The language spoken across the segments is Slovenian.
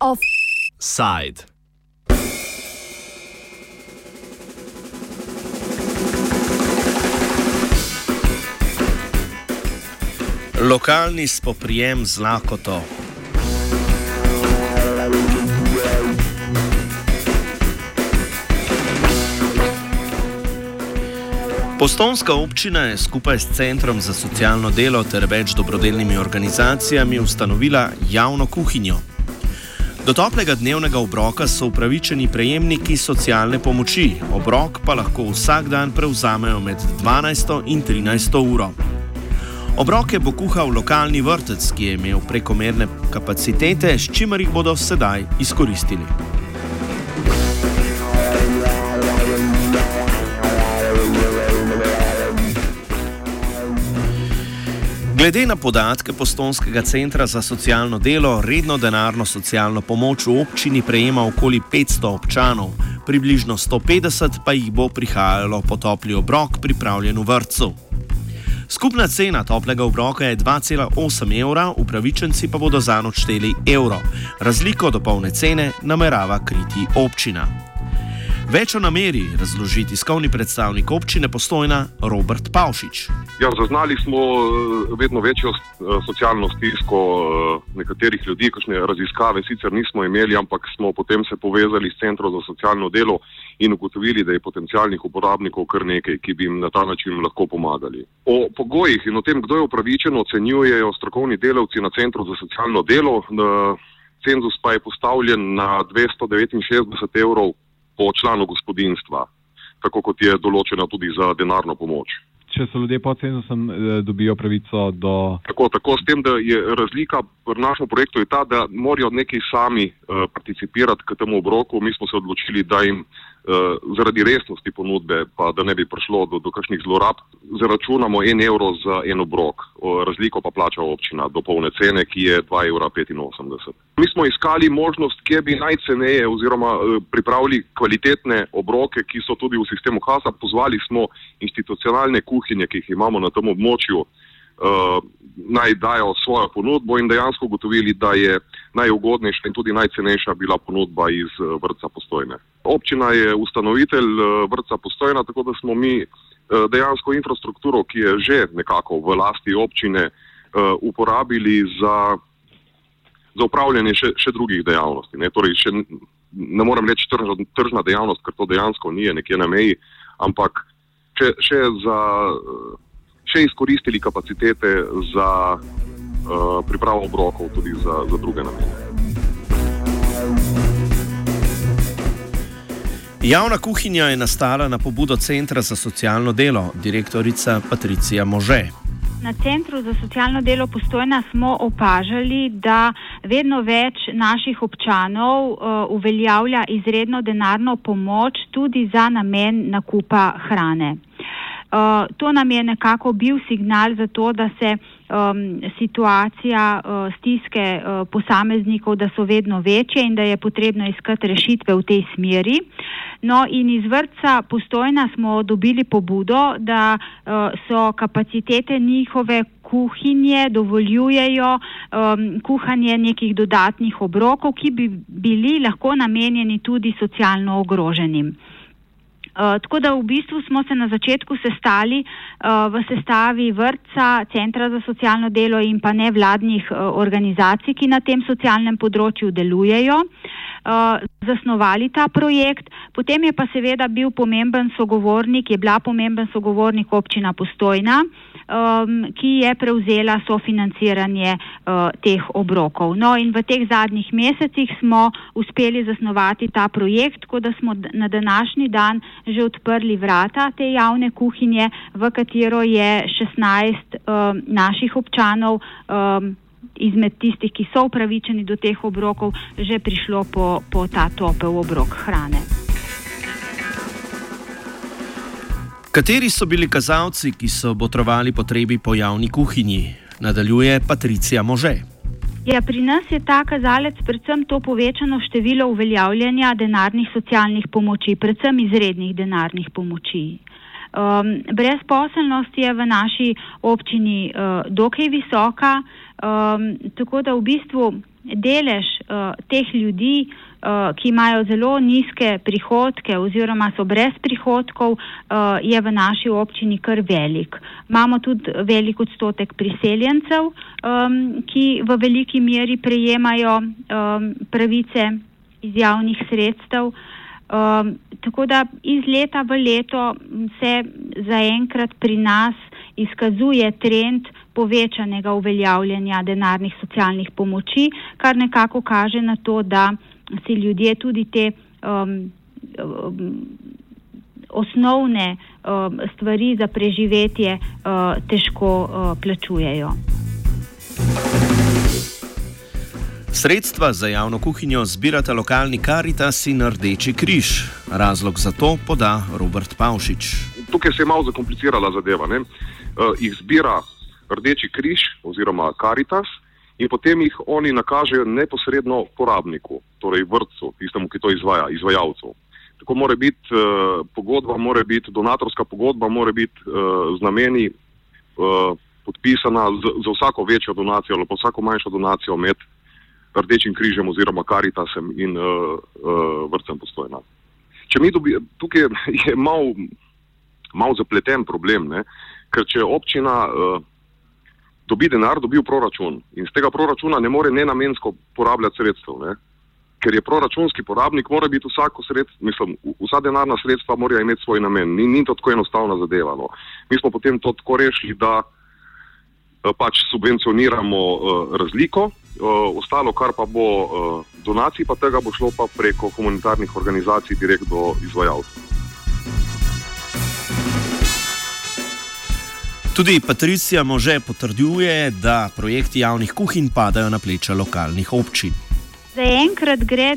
Offside. Lokalni spoprijem z lakoto. Postonska občina je skupaj s Centrom za socialno delo ter več dobrodelnimi organizacijami ustanovila javno kuhinjo. Do toplega dnevnega obroka so upravičeni prejemniki socialne pomoči, obrok pa lahko vsak dan prevzamejo med 12 in 13 uro. Obroke bo kuhal lokalni vrtec, ki je imel prekomerne kapacitete, s čimer jih bodo sedaj izkoristili. Glede na podatke Postonskega centra za socialno delo, redno denarno socialno pomoč v občini prejema okoli 500 občanov, približno 150 pa jih bo prihajalo po topli obrok pripravljen v vrtu. Skupna cena toplega obroka je 2,8 evra, upravičenci pa bodo za noč šteli evro. Razliko do polne cene namerava kriti občina. Več o nameri razloži tiskovni predstavnik občine Postojna Robert Pavšič. Ja, zaznali smo eh, vedno večjo eh, socialno stisko eh, nekaterih ljudi, kakšne raziskave sicer nismo imeli, ampak smo potem se povezali s Centrom za socialno delo in ugotovili, da je potencijalnih uporabnikov kar nekaj, ki bi jim na ta način lahko pomagali. O pogojih in o tem, kdo je upravičen, ocenjujejo strokovni delavci na Centru za socialno delo. Cenzus pa je postavljen na 269 evrov po članu gospodinstva, tako kot je določena tudi za denarno pomoč. Če so ljudje pod cenzusom, eh, dobijo pravico do. Tako, tako, s tem, da je razlika pri našem projektu ta, da morajo neki sami uh, participirati k temu obroku. Mi smo se odločili, da jim uh, zaradi resnosti ponudbe, pa da ne bi prišlo do, do kakšnih zlorab, zaračunamo en evro za en obrok, razliko pa plača občina do polne cene, ki je 2,85 evra. Mi smo iskali možnost, kje bi najceneje oziroma eh, pripravili kvalitetne obroke, ki so tudi v sistemu HASA. Pozvali smo institucionalne kuhinje, ki jih imamo na tem območju, uh, naj dajo svojo ponudbo in dejansko ugotovili, da je najugodnejša in tudi najcenejša bila ponudba iz vrca postojne. Občina je ustanovitelj uh, vrca postojna, tako da smo mi uh, dejansko infrastrukturo, ki je že nekako v lasti občine, uh, uporabili za, za upravljanje še, še drugih dejavnosti. Ne, torej še, ne morem reči tržna, tržna dejavnost, ker to dejansko ni nekje na meji, ampak še, še za. Še izkoristili kapacitete za uh, pripravo obrokov, tudi za, za druge namene. Javna kuhinja je nastala na pobudo Centra za socialno delo, direktorica Patricija Može. Na Centru za socialno delo postojna smo opažali, da vedno več naših občanov uh, uveljavlja izredno denarno pomoč tudi za namen nakupa hrane. Uh, to nam je nekako bil signal za to, da se um, situacija uh, stiske uh, posameznikov, da so vedno večje in da je potrebno iskati rešitve v tej smeri. No in iz vrca postojna smo dobili pobudo, da uh, so kapacitete njihove kuhinje dovoljujejo um, kuhanje nekih dodatnih obrokov, ki bi bili lahko namenjeni tudi socialno ogroženim. Eh, tako da v bistvu smo se na začetku sestali uh, v sestavi vrtca, centra za socialno delo in pa nevladnih uh, organizacij, ki na tem socialnem področju delujejo. Uh, zasnovali ta projekt, potem je pa seveda bil pomemben sogovornik, je bila pomemben sogovornik občina Postojna, um, ki je prevzela sofinanciranje uh, teh obrokov. No in v teh zadnjih mesecih smo uspeli zasnovati ta projekt, tako da smo na današnji dan že odprli vrata te javne kuhinje, v katero je 16 um, naših občanov. Um, izmed tistih, ki so upravičeni do teh obrokov, že prišlo po, po ta topel obrok hrane. Kateri so bili kazalci, ki so botrovali potrebi po javni kuhinji? Nadaljuje Patricija Može. Ja, pri nas je ta kazalec predvsem to povečano število uveljavljanja denarnih socialnih pomoči, predvsem izrednih denarnih pomoči. Um, brezposelnost je v naši občini uh, dokaj visoka, um, tako da v bistvu delež uh, teh ljudi, uh, ki imajo zelo nizke prihodke oziroma so brez prihodkov, uh, je v naši občini kar velik. Imamo tudi velik odstotek priseljencev, ki v veliki meri prejemajo pravice iz javnih sredstev. Um, tako da iz leta v leto se zaenkrat pri nas izkazuje trend povečanega uveljavljanja denarnih socialnih pomoči, kar nekako kaže na to, da si ljudje tudi te um, um, osnovne um, stvari za preživetje uh, težko uh, plačujejo. Sredstva za javno kuhinjo zbirata lokalni Karitas in Rdeči križ. Razlog za to poda Robert Pavšič. Tukaj se je malo zakomplicirala zadeva. Uh, jih zbira Rdeči križ oziroma Karitas in potem jih oni nakažejo neposredno porabniku, torej vrtcu, tistemu, ki to izvaja, izvajalcu. Tako mora biti uh, pogodba, mora biti donatorska pogodba, mora biti uh, z nameni uh, podpisana z, za vsako večjo donacijo ali pa vsako manjšo donacijo med Rdečim križem oziroma Karitasem in uh, uh, vrtcem postojna. Če mi dobi, tukaj je mal, mal zapleten problem, ne? ker če občina uh, dobi denar, dobi v proračun in z tega proračuna ne more nenamensko porabljati sredstev. Ne? Ker je proračunski porabnik, mora biti vsako sredstvo, mislim, vsa denarna sredstva morajo imeti svoj namen. Ni, ni to tako enostavna zadeva. No. Mi smo potem to tako rešili, da uh, pač subvencioniramo uh, razliko, uh, ostalo, kar pa bo uh, donacij, pa tega bo šlo pa preko humanitarnih organizacij direkt do izvajalcev. Tudi Patricija Može potrjuje, da projekti javnih kuhinj padajo na pleča lokalnih občin. Zaenkrat gre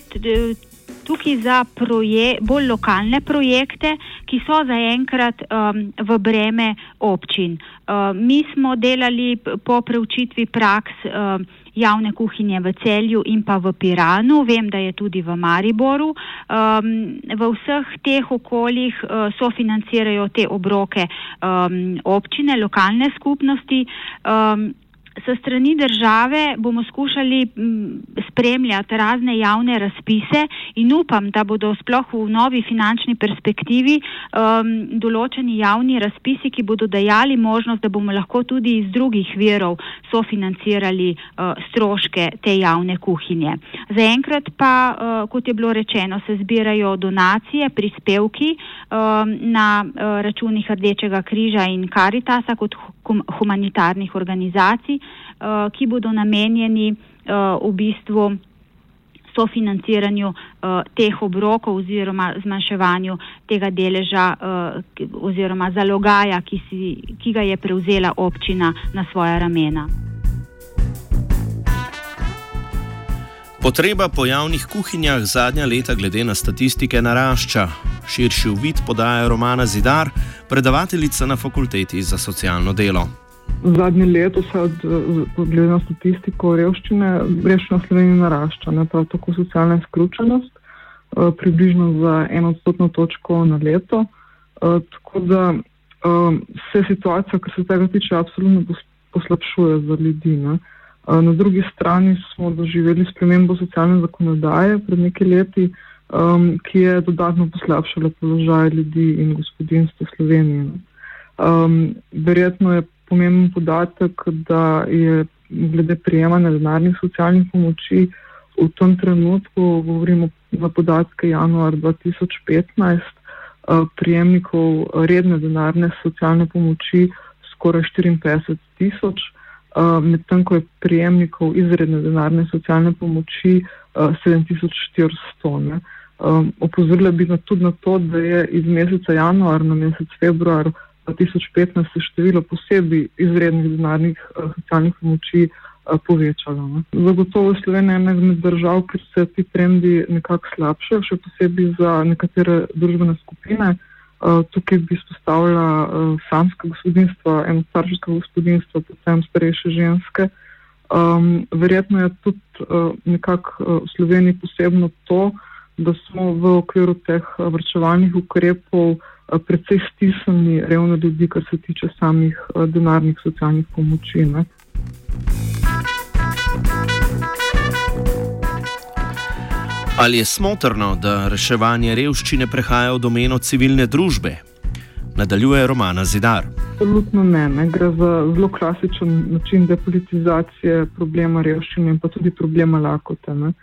tukaj za proje, bolj lokalne projekte, ki so zaenkrat um, v breme občin. Uh, mi smo delali po preučitvi praks. Uh, javne kuhinje v Celju in pa v Piranu, vem, da je tudi v Mariboru. Um, v vseh teh okoljih uh, sofinancirajo te obroke um, občine, lokalne skupnosti. Um, S strani države bomo skušali spremljati razne javne razpise in upam, da bodo sploh v novi finančni perspektivi um, določeni javni razpisi, ki bodo dajali možnost, da bomo lahko tudi iz drugih verov sofinancirali uh, stroške te javne kuhinje. Zaenkrat pa, uh, kot je bilo rečeno, se zbirajo donacije, prispevki um, na uh, računih Rdečega križa in Karitasa kot humanitarnih organizacij. Eh, ki bodo namenjeni eh, v bistvu sofinanciranju uh, teh obrokov oziroma zmanjševanju tega deleža uh, oziroma zalogaja, ki, si, ki ga je prevzela občina na svoja ramena. Potreba po javnih kuhinjah zadnja leta glede na statistike narašča. Širši uvid podaja Romana Zidar, predavateljica na fakulteti za socialno delo. Zadnje leto se od glede na statistiko revščine, revščina v Sloveniji narašča, ne prav tako socialna izključenost, eh, približno za eno odstotno točko na leto. Eh, tako da eh, se situacija, kar se tega tiče, absolutno poslabšuje za ljudi. Ne. Na drugi strani smo doživeli spremembo socialne zakonodaje pred nekaj leti, ki je dodatno poslabšala položaj ljudi in gospodinstva Slovenije. Um, verjetno je pomemben podatek, da je glede prijemanja denarnih socialnih pomoči v tem trenutku, govorimo za podatke januar 2015, eh, prijemnikov redne denarne socialne pomoči skoraj 54 tisoč, eh, medtem ko je prijemnikov izredne denarne socialne pomoči 7400. Eh, opozorila bi na tudi na to, da je iz meseca januar na mesec februar 2015 se število posebej izrednih denarnih uh, socialnih pomoči uh, povečalo. Ne. Zagotovo je Slovenija ena izmed držav, kjer se ti trendi nekako slabše, še posebej za nekatere družbene skupine. Uh, tukaj bi izpostavila samska gospodinstva, enostarševska gospodinstva, predvsem starejše ženske. Um, verjetno je tudi uh, nekako uh, v Sloveniji posebno to, da smo v okviru teh vrčevalnih ukrepov uh, precej stisnjeni revno ljudi, kar se tiče samih denarnih socialnih pomoči. Ne. Ali je smotrno, da reševanje revščine prehaja v domeno civilne družbe? Nadaljuje Romana Zidar. Absolutno ne, ne. Gre za zelo klasičen način depolitizacije problema revščine in pa tudi problema lakote. Ne.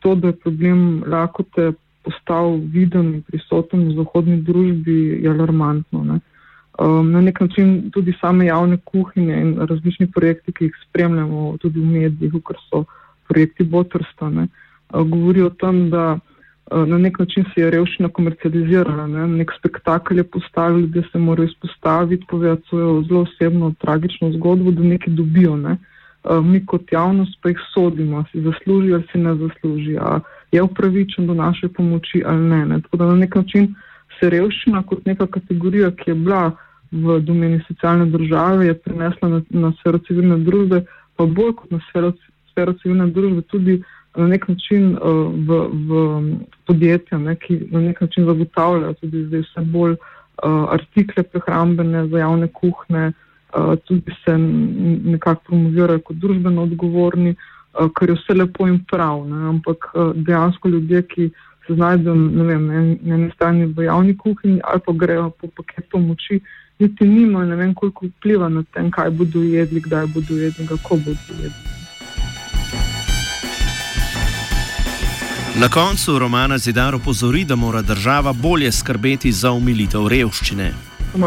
To, da je problem lakote postal viden in prisoten v zahodni družbi, je alarmantno. Ne. Um, na nek način tudi same javne kuhinje in različni projekti, ki jih spremljamo tudi v medijih, kot so projekti Botrsta, uh, govori o tem, da na nek način se je revščina komercializirala. Ne? Nek spektakel je postavil, da se morajo izpostaviti, povedati svojo zelo osebno, tragično zgodbo, da nekaj dobijo. Ne? Mi kot javnost pa jih sodimo, si zasluži ali si ne zasluži, a je upravičen do naše pomoči ali ne. ne? Tako da na nek način se revščina kot neka kategorija, ki je bila v domeni socialne države, je prenesla na, na sfero civilne družbe, pa bolj kot na sfero, sfero civilne družbe tudi na nek način uh, v, v podjetja, ne, ki na nek način zagotavljajo tudi zdaj vse bolj uh, artikle prehrambene za javne kuhne, uh, tudi se nekako promovirajo kot družbeno odgovorni, uh, kar je vse lepo in prav. Ne, ampak uh, dejansko ljudje, ki se znajdejo na eni strani v javni kuhinji ali pa grejo po paket pomoči, niti nimajo ne vem koliko vpliva na tem, kaj bodo jedli, kdaj bodo jedli, kako bodo jedli. Na koncu romana Zidar opozori, da mora država bolje skrbeti za umilitev revščine.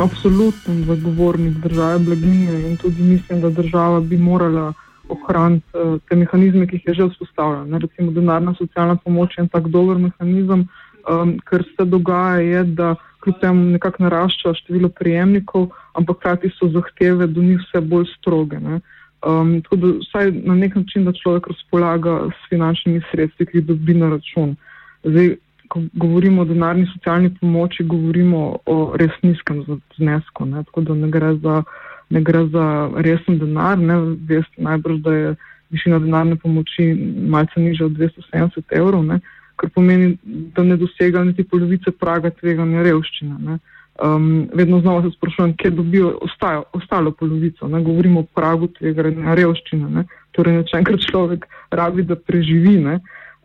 Absolutno zagovornik države blaginje in tudi mislim, da država bi morala ohraniti uh, te mehanizme, ki jih je že vzpostavila. Recimo denarna socialna pomoč je en tak dober mehanizem, um, ker se dogaja, je, da kljub temu nekako narašča število prijemnikov, ampak hkrati so zahteve do njih vse bolj stroge. Ne? Um, tako da vsaj na nek način, da človek razpolaga s finančnimi sredstvi, ki jih dobi na račun. Zdaj, ko govorimo o denarni socialni pomoči, govorimo o res nizkem znesku. Ne? Tako da ne gre za, ne gre za resen denar. Veste najbrž, da je višina denarne pomoči malce nižja od 270 evrov, ne? kar pomeni, da ne dosega niti polovice praga tveganja revščine. Ne? Um, vedno znova se sprašujem, kje dobijo ostajo, ostalo polovico. Ne? Govorimo o pragu tega revščine. Ne? Torej, če enkrat človek rabi, da preživi.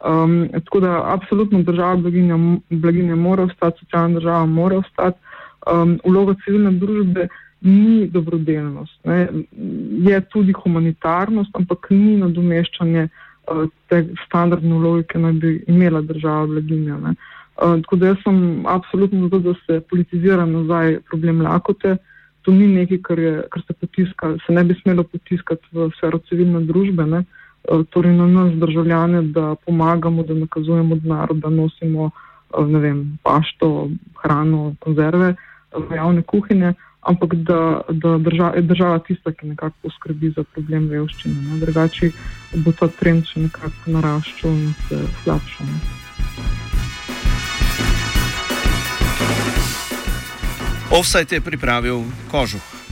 Um, tako da, absolutno država blaginja, blaginja mora ostati, socialna država mora ostati. Um, vloga civilne družbe ni dobrodelnost, ne? je tudi humanitarnost, ampak ni nadomeščanje uh, te standardne vloge, ki naj bi imela država blaginja. Ne? Eh, tako da jaz sem absolutno za to, da se politizira nazaj problem lakote. To ni nekaj, kar, je, kar se potiska, se ne bi smelo potiskati v sfero civilne družbe, ne? Eh, torej na nas državljane, da pomagamo, da nakazujemo denar, da nosimo eh, ne vem, pašto, hrano, konzerve v javne kuhinje, ampak da, da drža, je država tista, ki nekako poskrbi za problem revščine. Drugače bo ta trend še nekako naraščal in se slabšal. Offside je pripravil kožuh.